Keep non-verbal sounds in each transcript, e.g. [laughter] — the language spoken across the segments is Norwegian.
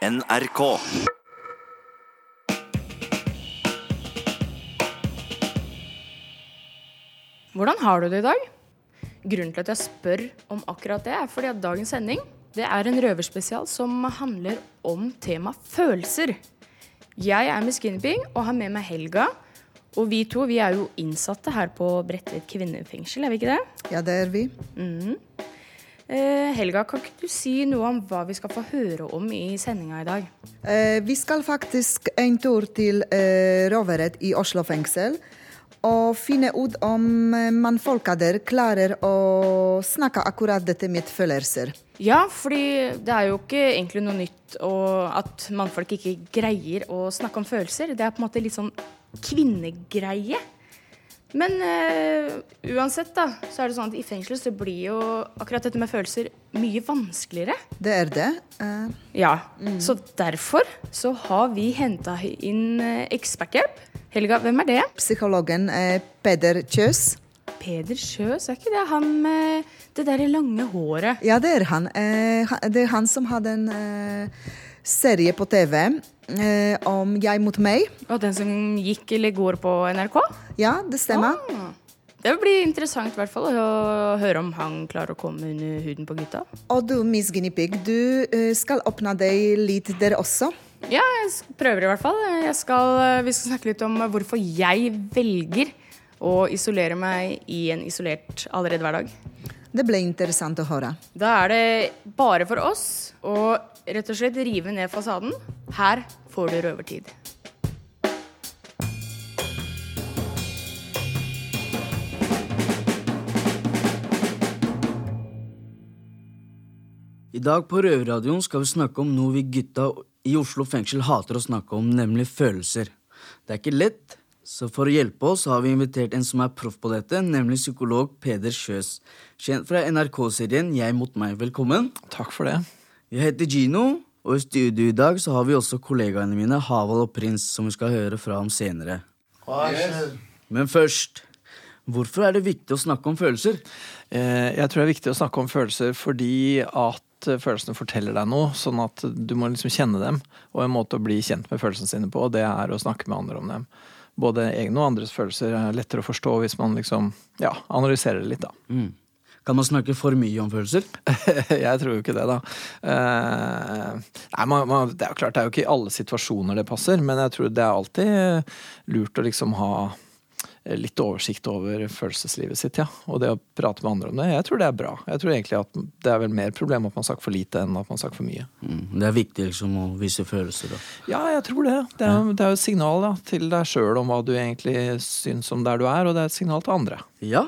NRK. Hvordan har du det i dag? Grunnen til at jeg spør om akkurat det, er fordi at dagens sending det er en røverspesial som handler om tema følelser. Jeg er Miss Guinevere og har med meg Helga. Og vi to vi er jo innsatte her på Bredtvet kvinnefengsel, er vi ikke det? Ja, det er vi. Eh, Helga, kan ikke du si noe om hva vi skal få høre om i sendinga i dag? Eh, vi skal faktisk en tur til eh, Roveret i Oslo fengsel. Og finne ut om eh, mannfolka der klarer å snakke akkurat dette med følelser. Ja, fordi det er jo ikke egentlig noe nytt og at mannfolk ikke greier å snakke om følelser. Det er på en måte litt sånn kvinnegreie. Men eh, uansett, da, så er det sånn at i fengsel så blir jo akkurat dette med følelser mye vanskeligere. Det er det. Uh, Ja, Så derfor så har vi henta inn eh, eksperthjelp. Helga, hvem er det? psykologen eh, Peder Kjøs. Peder Kjøs, er ikke det han med det der lange håret? Ja, det er han. Eh, det er han som hadde en eh, serie på TV om Jeg mot meg. Og den som gikk eller går på NRK? Ja, det stemmer. Ah. Det blir interessant hvert fall å høre om han klarer å komme under huden på gutta. Og du, Miss Guinea Pig, du eh, skal åpne deg litt der også. Ja, jeg prøver i hvert fall. Jeg skal, eh, vi skal snakke litt om hvorfor jeg velger å isolere meg i en isolert allerede hver dag. Det ble interessant å høre. Da er det bare for oss å rett og slett rive ned fasaden. Her får du røvertid. I dag på Røverradioen skal vi snakke om noe vi gutta i Oslo fengsel hater å snakke om, nemlig følelser. Det er ikke lett, så for å hjelpe oss har vi invitert en som er proff på dette, nemlig psykolog Peder Kjøs. Kjent fra NRK-serien Jeg mot meg. Velkommen. Takk for det. Jeg heter Gino, og i studio i dag så har vi også kollegaene mine Havald og Prins, som vi skal høre fra om senere. Men først, hvorfor er det viktig å snakke om følelser? Eh, Jeg tror det er viktig å snakke om følelser fordi at eh, følelsene forteller deg noe, sånn at du må liksom kjenne dem. Og en måte å bli kjent med følelsene sine på, det er å snakke med andre om dem. Både egne og andres følelser er lettere å forstå hvis man liksom, ja, analyserer det litt, da. Kan man snakke for mye om følelser? [laughs] Jeg tror jo ikke det, da. Uh, nei, man, man, det er jo klart, det er jo ikke i alle situasjoner det passer, men jeg tror det er alltid lurt å liksom ha litt oversikt over følelseslivet sitt, ja. Og det å prate med andre om det. Jeg tror det er bra. Jeg tror egentlig at det er vel mer problem at man har sagt for lite enn at man har sagt for mye. Mm, det er viktig liksom å vise følelser. Da. Ja, jeg tror det. Det er, det er jo et signal da, til deg sjøl om hva du egentlig syns om der du er, og det er et signal til andre. Ja.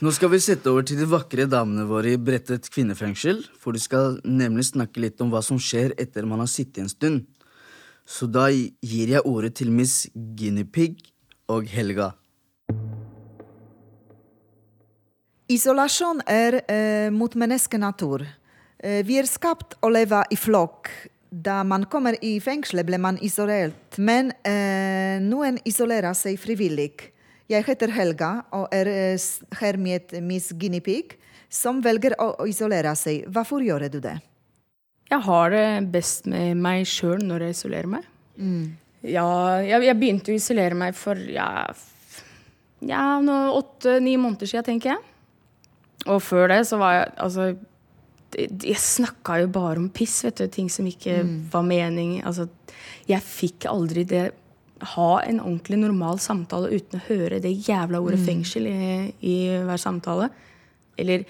Nå skal vi sette over til de vakre damene våre i Bredtvet kvinnefengsel. For de skal nemlig snakke litt om hva som skjer etter man har sittet en stund. Så da gir jeg ordet til Miss Guinea Pig og Helga. Isolasjon er eh, mot menneskenatur. Eh, vi er skapt å leve i flokk. Da man kommer i fengselet, ble man isolert. Men eh, noen isolerer seg frivillig. Jeg heter Helga og er eh, her med Miss Guinea Pig, som velger å isolere seg. Hvorfor gjør du det? Jeg har det best med meg sjøl når jeg isolerer meg. Ja, jeg, jeg begynte å isolere meg for ja, ja åtte-ni måneder siden, tenker jeg. Og før det så var jeg altså Jeg snakka jo bare om piss, vet du. Ting som ikke var mening. Altså, jeg fikk aldri det Ha en ordentlig normal samtale uten å høre det jævla ordet fengsel i, i hver samtale. Eller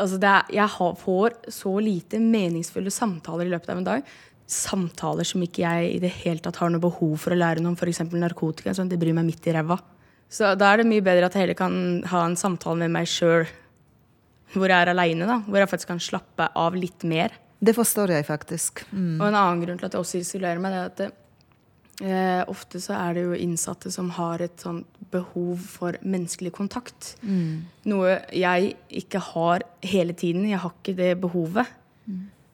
Altså er, jeg har, får så lite meningsfulle samtaler i løpet av en dag. Samtaler som ikke jeg i det hele tatt har noe behov for å lære noe om, f.eks. narkotika. Sånn, det bryr meg midt i ræva. Så da er det mye bedre at jeg heller kan ha en samtale med meg sjøl hvor jeg er aleine. Hvor jeg faktisk kan slappe av litt mer. Det forstår jeg faktisk. Mm. Og en annen grunn til at jeg også isolerer meg, det er at det, eh, ofte så er det jo innsatte som har et sånt behov for menneskelig kontakt. Noe jeg ikke har hele tiden. Jeg har ikke det behovet.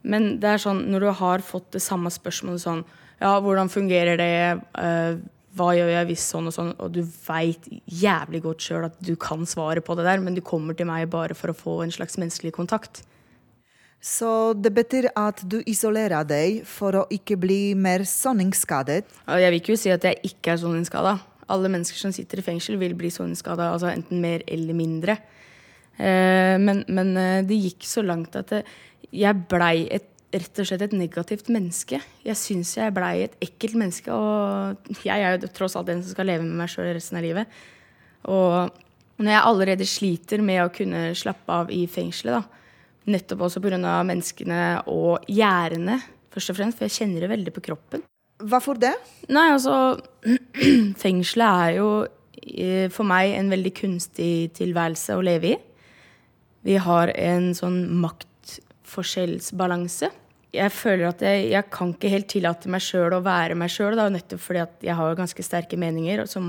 Men det er sånn, når du har fått det samme spørsmålet sånn Ja, hvordan fungerer det? Eh, hva gjør jeg hvis sånn og sånn? Og du veit jævlig godt sjøl at du kan svaret på det der, men du kommer til meg bare for å få en slags menneskelig kontakt. Så det betyr at du isolerer deg for å ikke bli mer soningsskadet? Jeg vil ikke jo si at jeg ikke er soningsskada. Alle mennesker som sitter i fengsel, vil bli soningsskada, altså enten mer eller mindre. Eh, men, men eh, det gikk så langt at det, jeg blei et, rett og slett et negativt menneske. Jeg syns jeg blei et ekkelt menneske, og jeg er jo tross alt den som skal leve med meg sjøl resten av livet. Og når jeg allerede sliter med å kunne slappe av i fengselet, da, Nettopp også pga. menneskene og gjerdene, først og fremst. For jeg kjenner det veldig på kroppen. Hvorfor det? Nei, altså [clears throat] Fengselet er jo eh, for meg en veldig kunstig tilværelse å leve i. Vi har en sånn maktforskjellsbalanse. Jeg føler at jeg, jeg kan ikke helt tillate meg sjøl å være meg sjøl, nettopp fordi at jeg har ganske sterke meninger. Som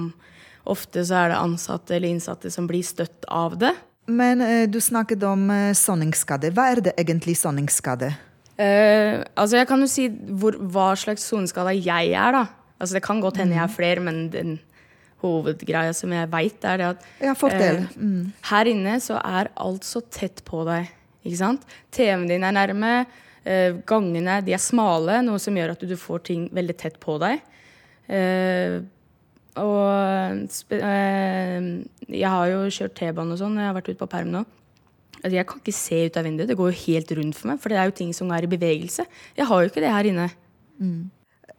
ofte så er det ansatte eller innsatte som blir støtt av det. Men eh, du snakket om eh, soningsskade. Hva er det egentlig soningsskade? Eh, altså jeg kan jo si hvor, hva slags soneskada jeg er, da. Altså det kan godt hende jeg er flere, men den hovedgreia som jeg veit, er det at Ja, eh, Mm. her inne så er alt så tett på deg. Ikke sant? TV-en din er nærme. eh, gangene de er smale, noe som gjør at du får ting veldig tett på deg. Eh, og eh, jeg har jo kjørt T-bane og sånn, jeg har vært ute på perm nå. Altså, jeg kan ikke se ut av vinduet. Det går jo helt rundt for meg, for det er jo ting som er i bevegelse. Jeg har jo ikke det her inne.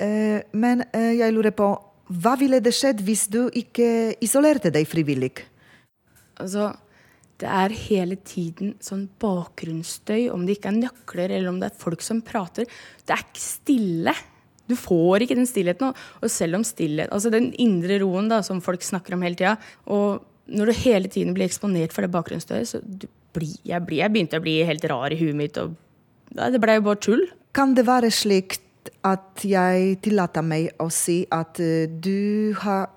Eh, men eh, jeg lurer på, hva ville det skjedd hvis du ikke isolerte deg frivillig? Altså, det er hele tiden sånn bakgrunnsstøy, om det ikke er nøkler eller om det er folk som prater. Det er ikke stille. Du får ikke den stillheten. Og, selv om stillhet Altså den indre roen da, som folk snakker om hele tida. Og når du hele tiden blir eksponert for det bakgrunnsstøyet, så du blir, jeg, blir, jeg begynte å bli helt rar i huet mitt. Og, det ble jo bare tull. Kan det være slik at jeg tillater meg å si at eh, du har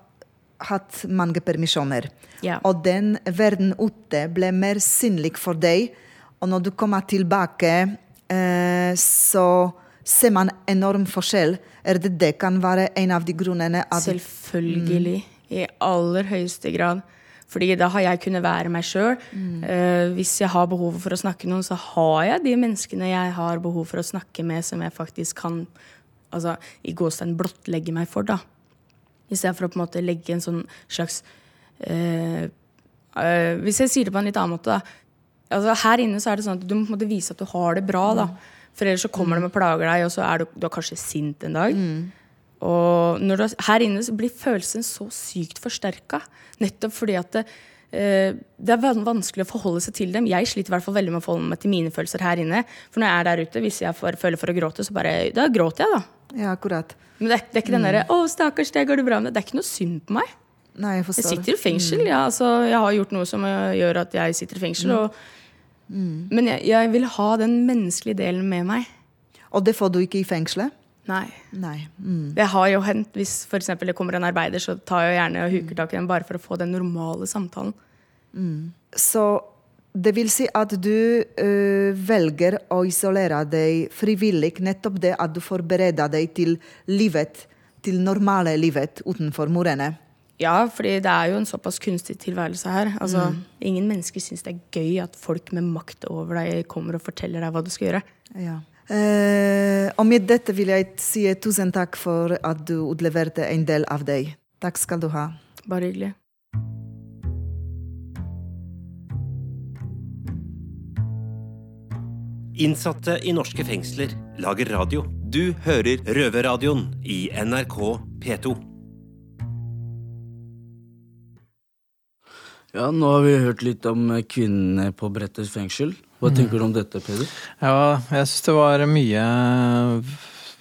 hatt mange permisjoner, Ja. og den verden ute ble mer synlig for deg, og når du kommer tilbake, eh, så ser man enorm forskjell. Er det det kan være en av de grunnene Selvfølgelig. I aller høyeste grad. Fordi da har jeg kunnet være meg sjøl. hvis jeg har behov for å snakke med noen, så har jeg de menneskene jeg har behov for å snakke med, som jeg faktisk kan altså, i gåstein blottlegge meg for. da. Istedenfor å på en måte legge en sånn slags uh, uh, Hvis jeg sier det på en litt annen måte, da. Altså, her inne så er det sånn at du må på en måte vise at du har det bra. da. For ellers så kommer de og plager deg, og så er du, du er kanskje sint en dag. Og du, her inne blir følelsen så sykt forsterka. Nettopp fordi at det, eh, det er van- vanskelig å forholde seg til dem. Jeg sliter i hvert fall veldig med å forholde meg til mine følelser her inne. For når jeg er der ute, hvis jeg får, føler for å gråte, så bare Da gråter jeg, da. Ja, akkurat. Men det det er ikke den derre 'Å, stakkars, det går det bra med'. Det er ikke noe synd på meg. Nei, jeg Jeg sitter i fengsel. Ja, altså, jeg har gjort noe som eh, gjør at jeg sitter i fengsel. Og, Men jeg, jeg vil ha den menneskelige delen med meg. Og det får du ikke i fengselet? Nei. Nei. Mm. Det har jo hendt hvis for eksempel det kommer en arbeider, så tar jeg gjerne og huker tak i den bare for å få den normale samtalen. Så det vil si at du ø, velger å isolere deg frivillig, nettopp det at du forbereder deg til livet, til normale livet utenfor murene. Ja, fordi det er jo en såpass kunstig tilværelse her. Altså, Ingen mennesker syns det er gøy at folk med makt over deg kommer og forteller deg hva du skal gjøre. Ja. Eh, og med dette vil jeg si tusen takk for at du utleverte en del av deg. Takk skal du ha. Bare hyggelig. Innsatte i norske fengsler lager radio. Du hører Røverradioen i NRK P2. Ja, nå har vi hørt litt om eh, kvinnene på Bredtvet fengsel. Hva tenker du om dette, Peder? Ja, jeg syns det var mye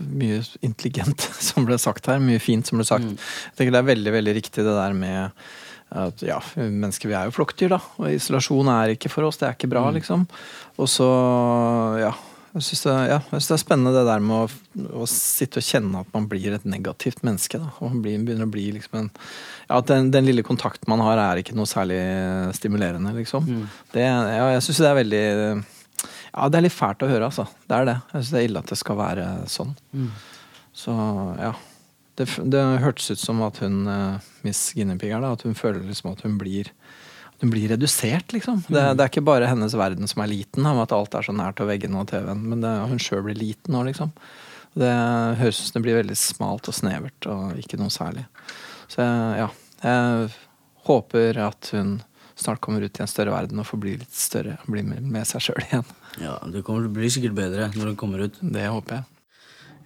mye intelligent [laughs] som ble sagt her. Mye fint som ble sagt. Jeg tenker Det er veldig veldig riktig det der med at ja, mennesker vi er jo flokkdyr, da. Og isolasjon er ikke for oss. Det er ikke bra, liksom. Og så, ja. Jeg syns det, ja, det er spennende det der med å, å sitte og kjenne at man blir et negativt menneske. Da. Og man blir, begynner å bli liksom en ja, At den, den lille kontakten man har, er ikke noe særlig stimulerende, liksom. Det, ja, jeg syns det er veldig ja, det er litt fælt å høre, altså. Det er det. Jeg syns det er ille at det skal være sånn. Så ja. Det, det hørtes ut som at hun, eh, Miss Guinevere, at hun føler liksom at hun blir Hun blir redusert, liksom. Det, Mm. det er ikke bare hennes verden som er liten, av at alt er så nært og veggene og TV-en, men det, hun sjøl blir liten nå, liksom. Det høres ut som det blir veldig smalt og snevert og ikke noe særlig. Så ja, jeg håper at hun snart kommer ut i en større verden og får bli litt større. Bli med, seg sjøl igjen. Ja, Det kommer til å bli sikkert bedre når hun kommer ut. Det håper jeg.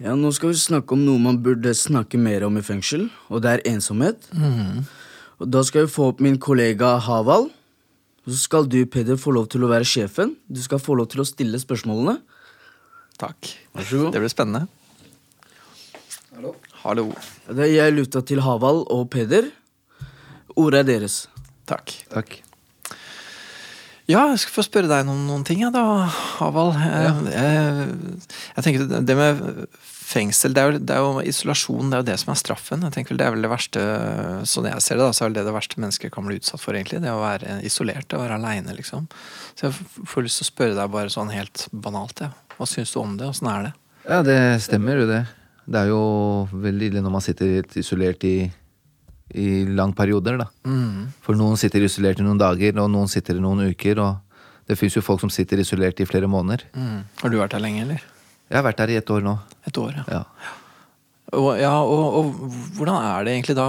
Ja, Nå skal vi snakke om noe man burde snakke mer om i fengsel, og det er ensomhet. Og Da skal vi få opp min kollega Haval. Så skal du, Peder, få lov til å være sjefen. Du skal få lov til å stille spørsmålene. Takk. Vær så god. Det blir spennende. Hallo. Hallo. Det er jeg luta til Haval og Peder. Ordet er deres. Takk. Takk. Ja, jeg skal få spørre deg om noen ting, ja, da, Haval. Jeg, jeg, jeg tenker det med fengsel, det er, jo, det er jo isolasjon, det er jo det som er straffen. Jeg tenker vel Det er vel det verste, sånn jeg ser det, da, så er det det verste mennesket kan bli utsatt for, egentlig. Det å være isolert, det å være aleine, liksom. Så jeg får lyst til å spørre deg bare sånn helt banalt, ja. Hva syns du om det? Åssen er det? Ja, det stemmer jo det. Det er jo veldig ille når man sitter helt isolert i, i lang perioder, da. Mm. For noen sitter isolert i noen dager, og noen sitter i noen uker. Og det fins jo folk som sitter isolert i flere måneder. Mm. Har du vært her lenge, eller? Jeg har vært der i ett år nå. Et år, ja. Ja. Og, ja, og, og hvordan er det egentlig da?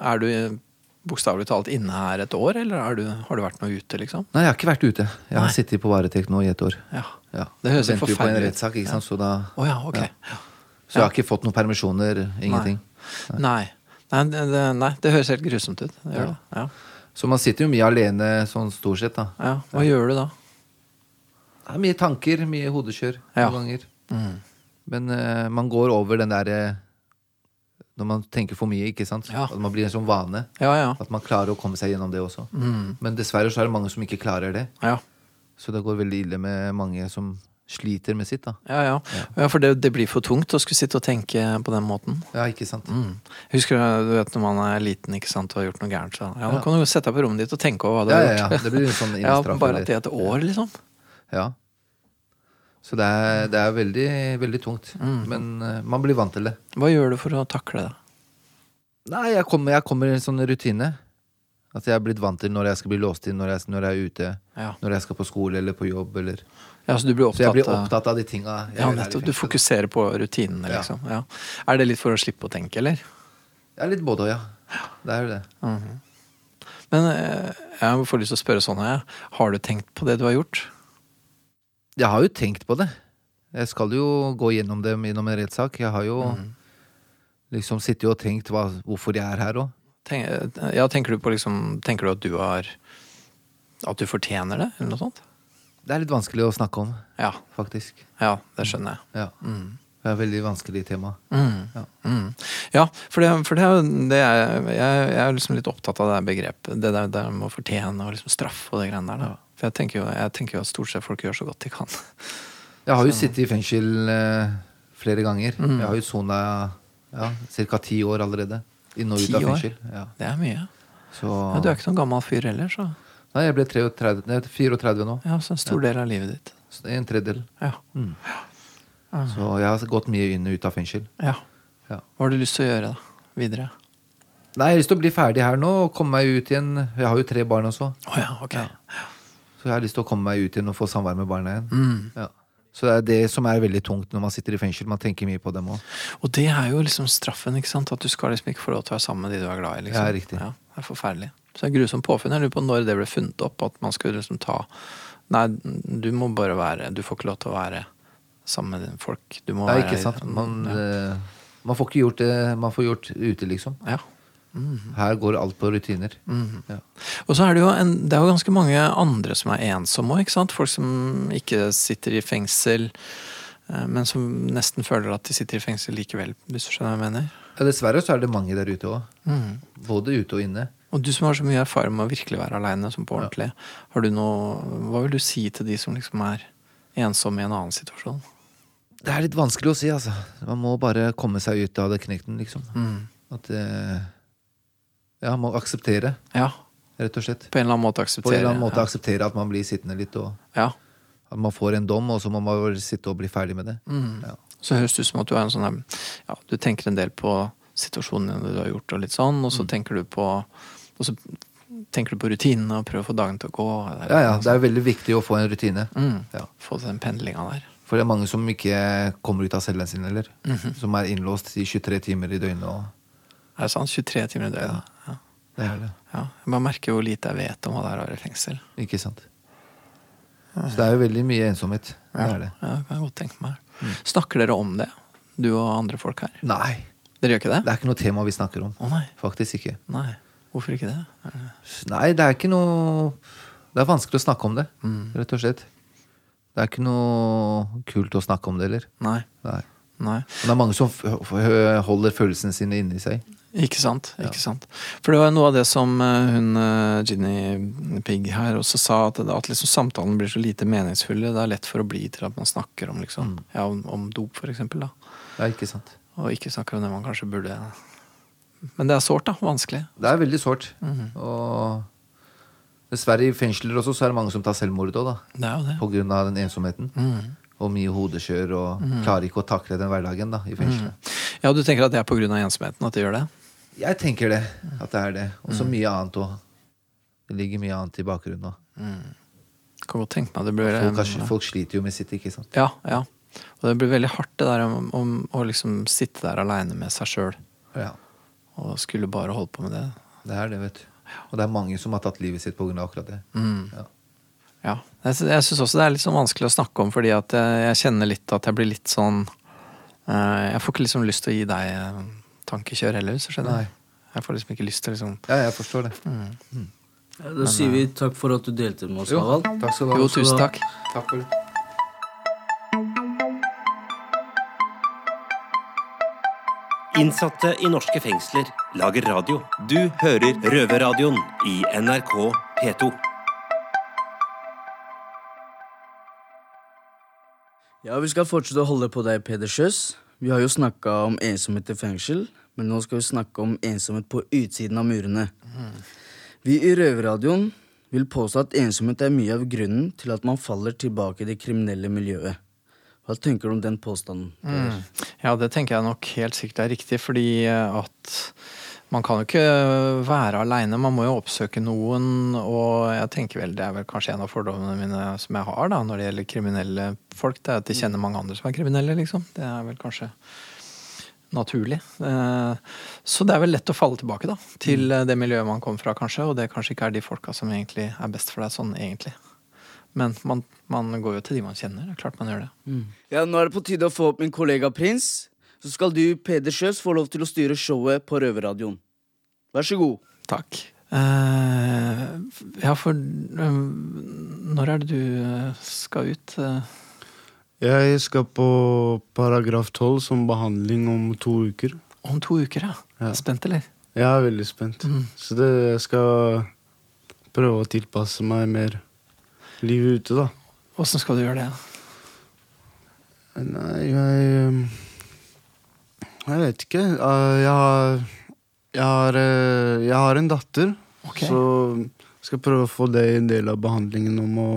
Er du bokstavelig talt inne her et år, eller er du, har du vært noe ute, liksom? Nei, jeg har ikke vært ute. Jeg har Nei. sittet på varetekt nå i et år. Ja. Ja. Det høres Venter jo på en forferdelig rettssak, ikke sant. Så, da, oh, ja, ok. Ja. så jeg har ikke fått noen permisjoner. Ingenting. Nei. Nei, det, det, nei, det høres helt grusomt ut. Det gjør det. Ja. Så man sitter jo mye alene sånn stort sett, da. Ja. Hva gjør du da? Det er mye tanker, mye hodekjør Ja. noen ganger. Mm. Men uh, man går over den der eh, Når man tenker for mye, ikke sant. Ja. At man blir en sånn vane. Ja, ja. At man klarer å komme seg gjennom det også. Mm. Men dessverre så er det mange som ikke klarer det. Ja. Så det går veldig ille med mange som sliter med sitt, da. Ja, ja. ja for det, det blir for tungt å skulle sitte og tenke på den måten. Ja, ikke sant. Mm. Husker du, du vet når man er liten ikke sant, og har gjort noe gærent, så ja, nå kan du jo sette deg på rommet ditt og tenke over hva du har ja, ja. gjort. Det blir en sånn [laughs] ja, bare at det er et år, liksom. Ja. Så det er, det er veldig, veldig tungt. Mm. Men eh, man blir vant til det. Hva gjør du for å takle det? Nei, jeg kommer, jeg kommer i en sånn rutine. At jeg er blitt vant til når jeg skal bli låst inn, når jeg, når jeg er ute. Ja. Når jeg skal på skole eller på jobb. Eller. Ja, så du blir Så jeg blir opptatt av de tinga Ja, her nettopp. Du fokuserer på rutinene, liksom. Ja. Er det litt for å slippe å tenke, eller? Ja, litt både og, ja. Det er jo det. Men eh, jeg får lyst til å spørre sånn, jeg. Har du tenkt på det du har gjort? Jeg har jo tenkt på det. Jeg skal jo gå gjennom det gjennom en rettssak. Jeg har jo Mm. liksom sittet og tenkt hva, hvorfor jeg er her òg. Tenk, ja, tenker du på liksom Tenker du at du har At du fortjener det, eller noe sånt? Det er litt vanskelig å snakke om, Ja. faktisk. Ja, det skjønner jeg. Ja. Mm. Det er et veldig vanskelig tema. Mm. Ja. Mm. Ja, for, det, for det, det er, jeg, jeg er liksom litt opptatt av det begrepet. Det der, der med å fortjene og liksom straff og det greiene der. Da. For jeg tenker, jo, jeg tenker jo at stort sett folk gjør så godt de kan. Jeg har jo sittet i fengsel eh, flere ganger. Mm. Jeg har jo sona ja, ca. ti år allerede. Inn og ut av fengsel. Ja. Det er mye. Så Ja, du er ikke noen gammel fyr heller, så Nei, jeg ble 33, nei, 34 nå. ja, så en stor del av livet ditt. En tredjedel. Ja. Mm. Så jeg har gått mye inn og ut av fengsel. ja. Ja. Hva har du lyst til å gjøre da? Videre? Nei, jeg har lyst til å bli ferdig her nå og komme meg ut igjen. Jeg har jo tre barn også, Oh, ja, ok. så jeg har lyst til å komme meg ut igjen og få samvær med barna igjen. Mm. Ja. Så det er det som er veldig tungt når man sitter i fengsel. Man tenker mye på dem òg. Og det er jo liksom straffen, ikke sant? At du skal liksom ikke få lov til å være sammen med de du er glad i. liksom. Ja, riktig. Ja, det er forferdelig. Så det er grusomt påfunn. Jeg lurer på når det ble funnet opp, at man skulle liksom ta Nei, du må bare være Du får ikke lov til å være sammen med folk. Du må Ja, være ikke sant? Man, ja. eh, man får ikke gjort det man får gjort ute, liksom. ja. Her går alt på rutiner. Mhm. Ja. Og så er det jo en, det er jo ganske mange andre som er ensomme òg. Folk som ikke sitter i fengsel, eh, men som nesten føler at de sitter i fengsel likevel, hvis du skjønner hva jeg mener? Ja, dessverre så er det mange der ute òg. Mm. Både ute og inne. Og du som har så mye erfaring med å virkelig være aleine som på ordentlig, har du noe Hva vil du si til de som liksom er ensomme i en annen situasjon? Det er litt vanskelig å si, altså. Man må bare komme seg ut av det knekten, liksom. Mm. At eh, Ja, man må akseptere, Ja, rett og slett. på en eller annen måte På en akseptere. eller annen måte ja. akseptere at man blir sittende litt, og ja. at man får en dom, og så må man bare sitte og bli ferdig med det. Mm. Ja. Så høres det ut som at du er en sånn Ja, du tenker en del på situasjonen du har gjort, og litt sånn, Mm. og så tenker du på Og så tenker du på rutinene og prøver å få dagen til å gå? eller- Ja, ja, Det er veldig viktig å få en rutine. Mm. Ja. Få den pendlinga der. For det er mange som ikke kommer ut av cellen sin heller. -hmm. Som er innlåst i 23 timer i døgnet. Og Er det sant? 23 timer i døgnet? Ja. det er det. ja. Jeg bare merker hvor lite jeg vet om hva det er å være i fengsel. Ikke sant? Så det er jo veldig mye ensomhet. Det Ja, er det. ja, det kan jeg godt tenke meg. Snakker dere om det, du og andre folk her? Nei, Dere gjør ikke det? det er ikke noe tema vi snakker om. Nei. Faktisk ikke. nei. Hvorfor ikke det? Nei, det er ikke noe Det er vanskelig å snakke om det, Mm. rett og slett. Det er ikke noe kult å snakke om det heller. Nei. Nei. nei. Men det er mange som holder følelsene sine inni seg. Ikke sant. ikke sant. For det var noe av det som eh, hun eh, Ginny Pigg her også sa, at, det- at liksom samtalen blir så lite meningsfulle. Det er lett for å bli til at man snakker om, liksom, ja, om, om dop, for eksempel. Da. Ja, ikke sant. Og ikke snakker om det man kanskje burde Men det er sårt, da. Vanskelig. Det er veldig sårt. Og dessverre i fengsler også så er det mange som tar selvmord òg, da. Det er jo det. På grunn av den ensomheten. Mm. Og mye hodekjør og klarer ikke å takle den hverdagen da, i fengselet. Ja, du tenker at det er pga. ensomheten at de gjør det? Jeg tenker det. At det er det. Og så mye annet òg. Det ligger mye annet i bakgrunnen òg. Kan godt tenke meg det blir Folk, har- folk sliter jo med sitt, ikke sant. Ja, ja. Og det blir veldig hardt det der om, om å liksom sitte der aleine med seg sjøl Ja, og skulle bare holde på med det. det er det, vet du. Og det er mange som har tatt livet sitt pga. akkurat det. Mm. Ja. Ja. Jeg, jeg syns også det er litt sånn vanskelig å snakke om, fordi at jeg, jeg kjenner litt at jeg blir litt sånn eh, Jeg får ikke liksom lyst til å gi deg eh, tankekjør heller, hvis du skjønner. Nei. Jeg får liksom ikke lyst til liksom ja, jeg forstår det. Ja, da sier vi takk for at du delte med oss, Jo, takk skal du ha. Jo, tusen takk. Takk for det. Innsatte i norske fengsler lager radio. Du hører Røverradioen i NRK P2. Ja, vi skal fortsette å holde på deg, Peder Sjøs. Vi har jo snakka om ensomhet i fengsel, men nå skal vi snakke om ensomhet på utsiden av murene. Vi i Røverradioen vil påstå at ensomhet er mye av grunnen til at man faller tilbake i det kriminelle miljøet. Hva tenker du om den påstanden? Mm. Ja, det tenker jeg nok helt sikkert er riktig, fordi eh, at man kan jo ikke være aleine, man må jo oppsøke noen, og jeg tenker vel det er vel kanskje en av fordommene mine som jeg har da, når det gjelder kriminelle folk, det er at de kjenner mange andre som er kriminelle, liksom. Det er vel kanskje naturlig. Eh, Så det er vel lett å falle tilbake da, til eh, det miljøet man kommer fra, kanskje, og det kanskje ikke er de folka som egentlig er best for deg sånn egentlig. Men man, man går jo til de man kjenner, det er klart man gjør det. Ja, nå er det på tide å få opp min kollega Prins. Så skal du, Peder Sjøs, få lov til å styre showet på Røverradioen. Vær så god. Takk. Eh, ja, for eh, når er det du eh, skal ut? eh? Jeg skal på paragraf 12 som behandling om to uker. om to uker, ja. Ja. Spent, eller? Jeg er veldig spent. Så det, jeg skal prøve å tilpasse meg mer livet ute, da. Åssen skal du gjøre det? Nei, jeg um, Jeg vet ikke. Uh, Jeg har Jeg har, uh, jeg har en datter, Okay. så skal prøve å få det en del av behandlingen om å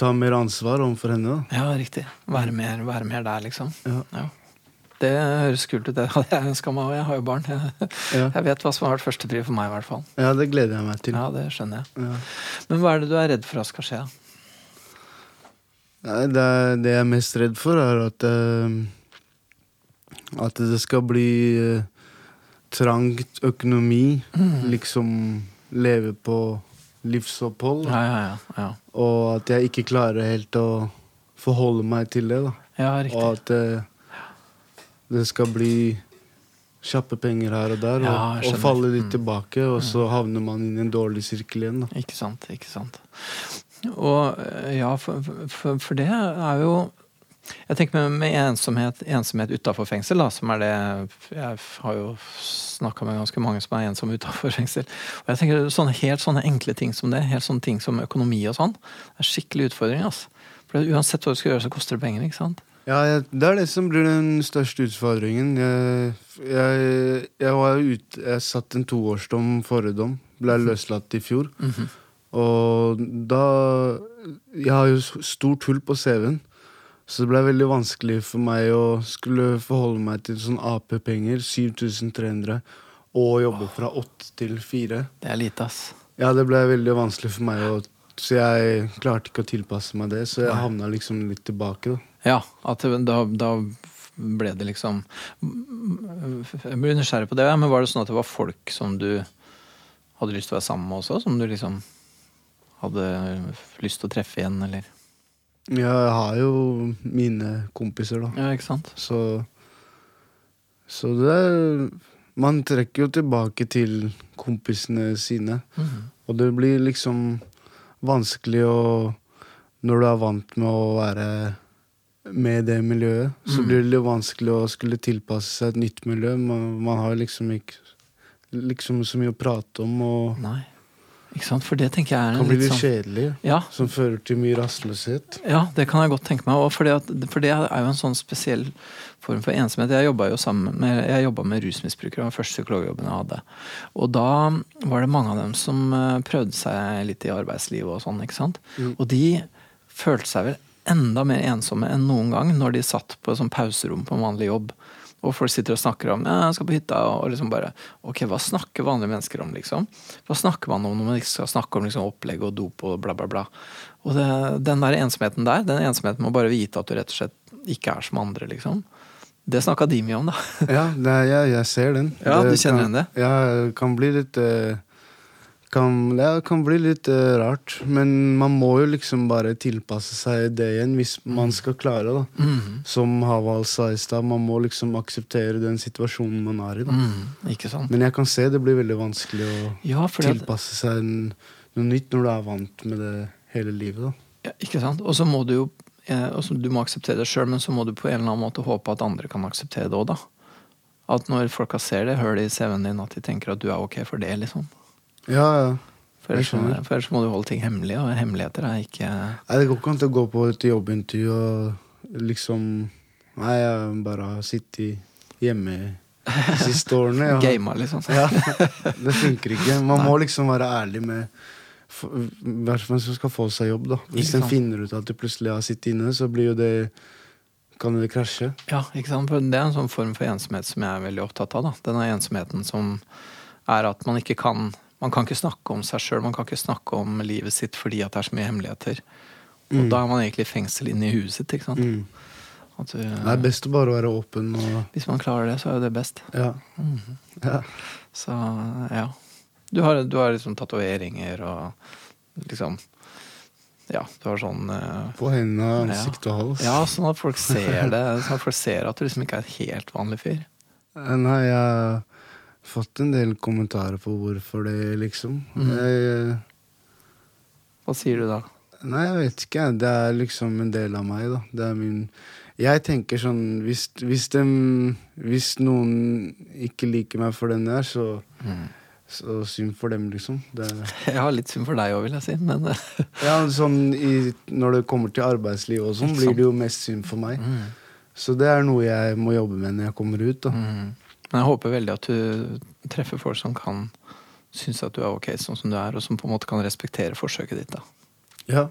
ta mer ansvar overfor henne. da. Ja, riktig. Være mer, være mer der, liksom. Ja. Det høres kult ut. Det hadde [laughs] jeg ønska meg òg. Jeg har jo barn. Jeg, Ja. jeg vet hva som har vært førstepri for meg, i hvert fall. ja, det gleder jeg meg til. Ja, det skjønner jeg. Ja. Men hva er det du er redd for at skal skje? Nei, det, er, det jeg er mest redd for, er at uh, At det skal bli uh, trangt økonomi. Liksom leve på livsopphold. Ja, ja, ja. ja. Og at jeg ikke klarer helt å forholde meg til det. da. Ja, riktig. Og at eh, det skal bli kjappe penger her og der, Ja, og, og skjønner. falle litt tilbake. Og så havner man inn i en dårlig sirkel igjen. da. Ikke sant, ikke sant. Og eh, ja, for, for, for det er jo Jeg tenker med, med ensomhet, ensomhet utafor fengsel, da, som er det Jeg har jo snakka med ganske mange som er ensomme utafor fengsel. Og jeg tenker sånne helt sånne enkle ting som det, helt sånne ting som økonomi og sånn, det er skikkelig utfordring. altså. For uansett hva du skal gjøre, så koster det penger. ikke sant? Ja, jeg, Det er det som blir den største utfordringen. Jeg, jeg, jeg var ut, Jeg satt en toårsdom forrige dom. Ble løslatt i fjor. Og da Jeg har jo stort hull på CV-en. Så det ble veldig vanskelig for meg å skulle forholde meg til sånn AP-penger. 7300. og jobbe fra åtte til fire. Det er lite, ass. Ja, det ble veldig vanskelig for meg, å, så jeg klarte ikke å tilpasse meg det. Så jeg havna liksom litt tilbake. da. Ja, at da, da ble det liksom Jeg blir nysgjerrig på det, men var det sånn at det var folk som du hadde lyst til å være sammen med også? Som du liksom hadde lyst til å treffe igjen, eller? Jeg har jo mine kompiser, da. Ja, ikke sant? Så Så det er Man trekker jo tilbake til kompisene sine. Mhm. Og det blir liksom vanskelig å Når du er vant med å være med det miljøet, så mm. blir det litt vanskelig å skulle tilpasse seg et nytt miljø. Man, man har liksom ikke liksom så mye å prate om, og Nei. Ikke sant? For det tenker jeg er kan en bli litt litt sånn kjedelig. ja, Som fører til mye rastløshet. ja, det kan jeg godt tenke meg. For, det for det er jo en sånn spesiell form for ensomhet. Jeg jobba jo sammen med, jeg med rusmisbrukere, det var den første psykologjobben jeg hadde. Og da var det mange av dem som eh, prøvde seg litt i arbeidslivet og sånn, ikke sant. Og de følte seg vel enda mer ensomme enn noen gang når de satt på et sånt pauserom på en vanlig jobb. Og folk sitter og snakker om ja, jeg skal på hytta, og liksom bare Ok, hva snakker vanlige mennesker om, liksom? Hva snakker man om når man ikke skal snakke om liksom, opplegg og dop og bla, bla, bla? Og det, den der ensomheten der, den ensomheten med å bare vite at du rett og slett ikke er som andre, liksom. Det snakka de mye om, da. Ja, det jeg, jeg ser den. Ja, du kjenner igjen det? Ja, det kan bli litt eh, kan, det kan bli litt uh, rart. Men man må jo liksom bare tilpasse seg det igjen, hvis man skal klare det. Mhm. Som Haval sa i stad, man må liksom akseptere den situasjonen man er i. Da. Mm, ikke sant? Men jeg kan se det blir veldig vanskelig å Ja, tilpasse seg en, noe nytt når du er vant med det hele livet. Da. ja, ikke sant? Og så må du jo eh, altså, Du må akseptere det sjøl, men så må du på en eller annen måte håpe at andre kan akseptere det òg, da. At når folka ser det hølet i CV-en din, at de tenker at du er ok for det, liksom. Ja, ja. For ellers, for ellers må du holde ting hemmelig, og hemmeligheter er ikke Nei, Det går ikke an til å gå på et jobbintervju og liksom Nei, jeg bare har sittet hjemme de siste årene. Ja. [laughs] gama, liksom. Ja, det funker ikke. Man må liksom være ærlig med hvert fall som skal få seg jobb. da Hvis en finner ut at du plutselig har sittet inne, så blir jo det kan det krasje. Ja, ikke sant? For det er en sånn form for ensomhet som jeg er veldig opptatt av. da. Denne ensomheten som er at man ikke kan Man kan ikke snakke om seg sjøl, man kan ikke snakke om livet sitt fordi at det er så mye hemmeligheter. Og da er man egentlig i fengsel inne i huet sitt. ikke sant? Mm. Du, Det er best å bare være åpen og Hvis man klarer det, så er jo det best. Ja. ja. Så ja. Du har, du har liksom tatoveringer og liksom Ja, du har sånn uh, På hendene, ansikt og hals. Ja, sånn at folk ser [laughs] det. Sånn at folk ser at du liksom ikke er et helt vanlig fyr. Eh, Nei, jeg fått en del kommentarer på hvorfor det, liksom. Mm. Jeg, Hva sier du da? Nei, jeg vet ikke. Det er liksom en del av meg, da. Det er min Jeg tenker sånn Hvis, hvis, dem, hvis noen ikke liker meg for den jeg er, så, så synd for dem, liksom. Det, [laughs] Jeg har litt synd for deg òg, vil jeg si. Men ja, sånn i, Når det kommer til arbeidsliv og sånn, blir det jo mest synd for meg. Så det er noe jeg må jobbe med når jeg kommer ut. da. Men jeg håper veldig at du treffer folk som kan synes at du er ok sånn som du er, og som på en måte kan respektere forsøket ditt. da. Ja.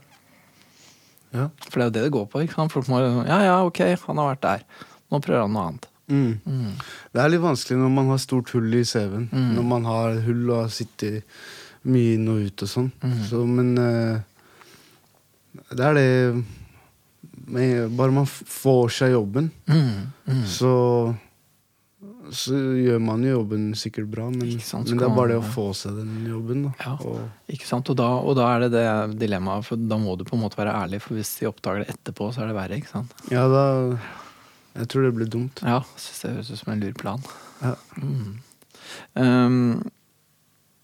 Ja. For det er jo det det går på. ikke sant? Folk må Ja, ja, ok, han har vært der. Nå prøver han noe annet. Mm. Det er litt vanskelig når man har stort hull i CV-en. Mm. Når man har hull og har sittet mye inn og ut og sånn. Mm. Så, men uh, det er det med, Bare man får seg jobben, Mm, mm. så så gjør man jo jobben sikkert bra, men, sant, men det er bare det å få seg den jobben. Da. Ja. Og, Ikke sant? Og da, og da er det det dilemmaet, for da må du på en måte være ærlig, for hvis de oppdager det etterpå, så er det verre. ikke sant? ja, da Jeg tror det blir dumt. Ja, synes det høres ut som en lur plan. Ja. Mm. Um,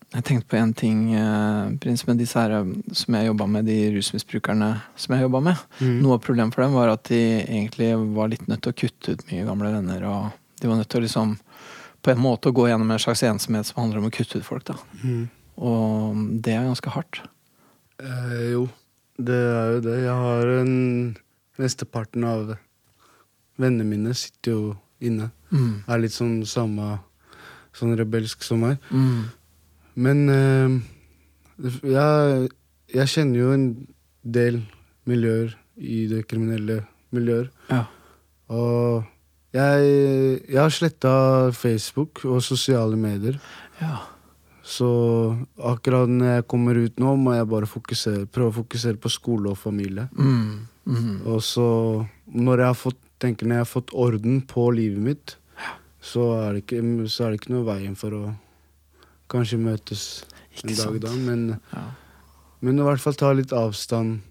jeg tenkte på en ting, eh, Prins, med disse her eh, som jeg jobba med, de rusmisbrukerne som jeg jobba med. Mm. Noe av problemet for dem var at de egentlig var litt nødt til å kutte ut mye gamle venner. og De var nødt til å liksom på en måte å gå gjennom en slags ensomhet som handler om å kutte ut folk. da. Mm. Og det er ganske hardt. Eh, jo, det er jo det. Jeg har en Mesteparten av vennene mine sitter jo inne. Mm. Er litt sånn samme Sånn rebelsk som meg. Mm. Men eh, jeg, jeg kjenner jo en del miljøer i det kriminelle miljøer. Ja. Og Jeg, jeg har sletta Facebook og sosiale medier. Ja. Så akkurat når jeg kommer ut nå, må jeg bare fokusere, prøve å fokusere på skole og familie. Mm. Mm. Og så, når jeg har fått, tenker når jeg har fått orden på livet mitt, så er det ikke, så er det ikke noe veien for å kanskje møtes Ikke en dag da. Men, Ja. men i hvert fall ta litt avstand,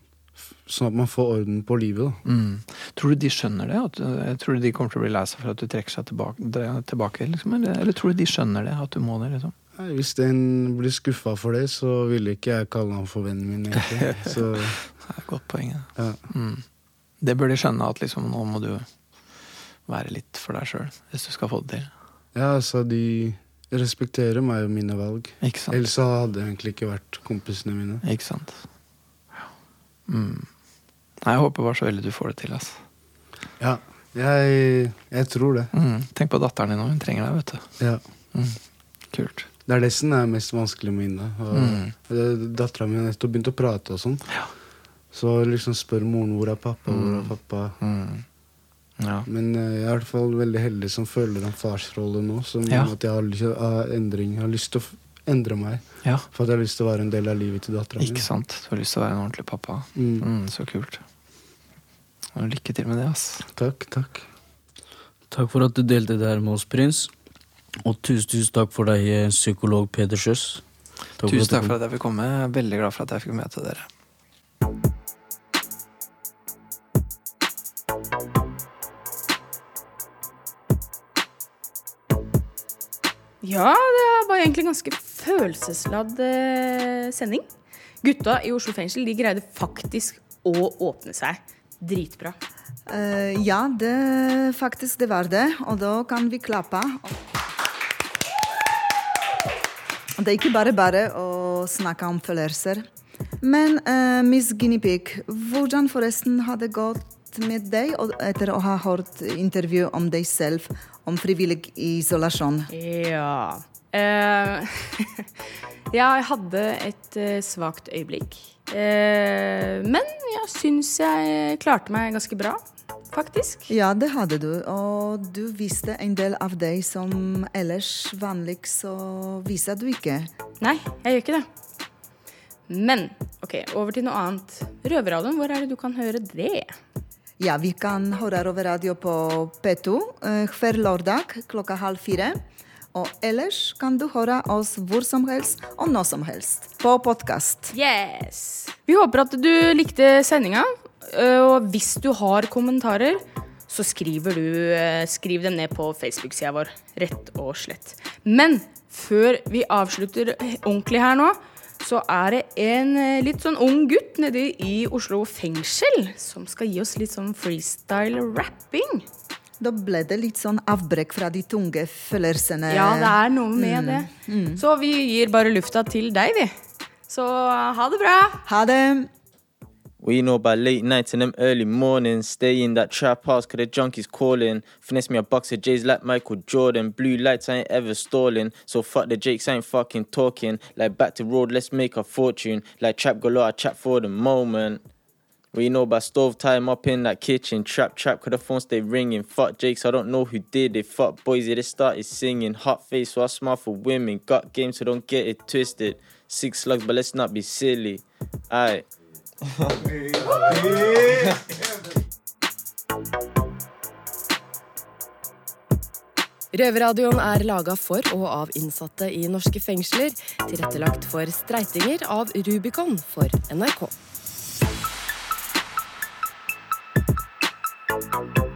sånn at man får orden på livet. da. Mm. Tror du de skjønner det? At, eh, tror du de kommer til å bli lei seg for at du trekker seg tilbake? tilbake liksom? eller, eller tror du de skjønner det? At du må det? liksom? Nei, hvis den blir skuffa for det, så ville ikke jeg kalle han for vennen min. egentlig. [laughs] Så Det er et godt poeng. ja. ja. Mm. Det bør de skjønne, at liksom, nå må du være litt for deg sjøl hvis du skal få det til. ja, altså de respekterer meg og mine valg. Ikke sant? Ellers hadde jeg egentlig ikke vært kompisene mine. Ikke sant? Ja. Mm. Nei, jeg håper bare så veldig du får det til. ass. Ja, jeg, jeg tror det. Mm. Tenk på datteren din nå, hun trenger deg, vet du. Ja. Mm. Kult. Det er det som er mest vanskelig med Ina. Mm. Dattera mi har nettopp begynt å prate og sånn. Ja. Så liksom spør moren hvor er pappa, hvor er Mm. pappa. Mm. Ja. Men eh, jeg er i hvert fall veldig heldig som føler en farsrolle nå. Som Ja. at jeg har, har endring. Jeg har lyst til å endre meg. ja. For at jeg har lyst til å være en del av livet til dattera mi. Ikke sant? Du har lyst til å være en ordentlig pappa. Mm. Mm, så kult. Og lykke til med det, ass. Takk, takk. Takk for at du delte det her med oss, prins. Og tusen, tusen takk for deg, eh, psykolog Peder Sjøs. Tusen takk for at jeg fikk komme. Jeg er veldig glad for at jeg fikk møte dere. Ja, det var egentlig en ganske følelsesladd eh, sending. Gutta i Oslo fengsel de greide faktisk å åpne seg. Dritbra. Uh, ja, det faktisk det var det. Og da kan vi klappe. Og det er ikke bare bare å snakke om følelser. Men uh, Miss Guinea Pig, hvordan forresten har det gått med deg etter å ha hørt intervju om deg selv om frivillig isolasjon? Ja [laughs] Jeg hadde et eh, svakt øyeblikk. Eh, men jeg syns jeg klarte meg ganske bra, faktisk. Ja, det hadde du. Og du viste en del av deg som ellers vanlig så viser du ikke. Nei, jeg gjør ikke det. Men ok, over til noe annet. Røverradioen, hvor er det du kan høre det? Ja, vi kan høre over radio på P2 eh, hver lørdag klokka halv fire. Og ellers kan du høre oss hvor som helst og når som helst på podkast. Yes! Vi håper at du likte sendinga. øh, Og hvis du har kommentarer, så skriver du øh, Skriv dem ned på Facebook-sida vår. Rett og slett. Men før vi avslutter ordentlig her nå, så er det en øh, litt sånn ung gutt nede i Oslo fengsel som skal gi oss litt sånn freestyle-rapping. Da ble det litt sånn avbrekk fra de tunge følelsene. Ja, det er noe med det. Så vi gir bare lufta til deg, vi. Så ha det bra. Ha det! We know by late nights and them early mornings. Stay in that trap house cause the junkies calling. Finesse me a box of J's like Michael Jordan. Blue lights, I ain't ever stalling. So fuck the Jakes, I ain't fucking talking. Like back to road, let's make a fortune. Like trap galore, I chat for the moment. Well, you know about stove time up in that kitchen. Trap, trap, could the phone stay ringing. Fuck Jakes, I don't know who did it. Fuck boys, they started singing. Hot face, so I smile for women. Got game, so don't get it twisted. Six slugs, but let's not be silly. Aight. [laughs] Røverradioen er laga for og av innsatte i norske fengsler. Tilrettelagt for streitinger av Rubicon for NRK. Thank you.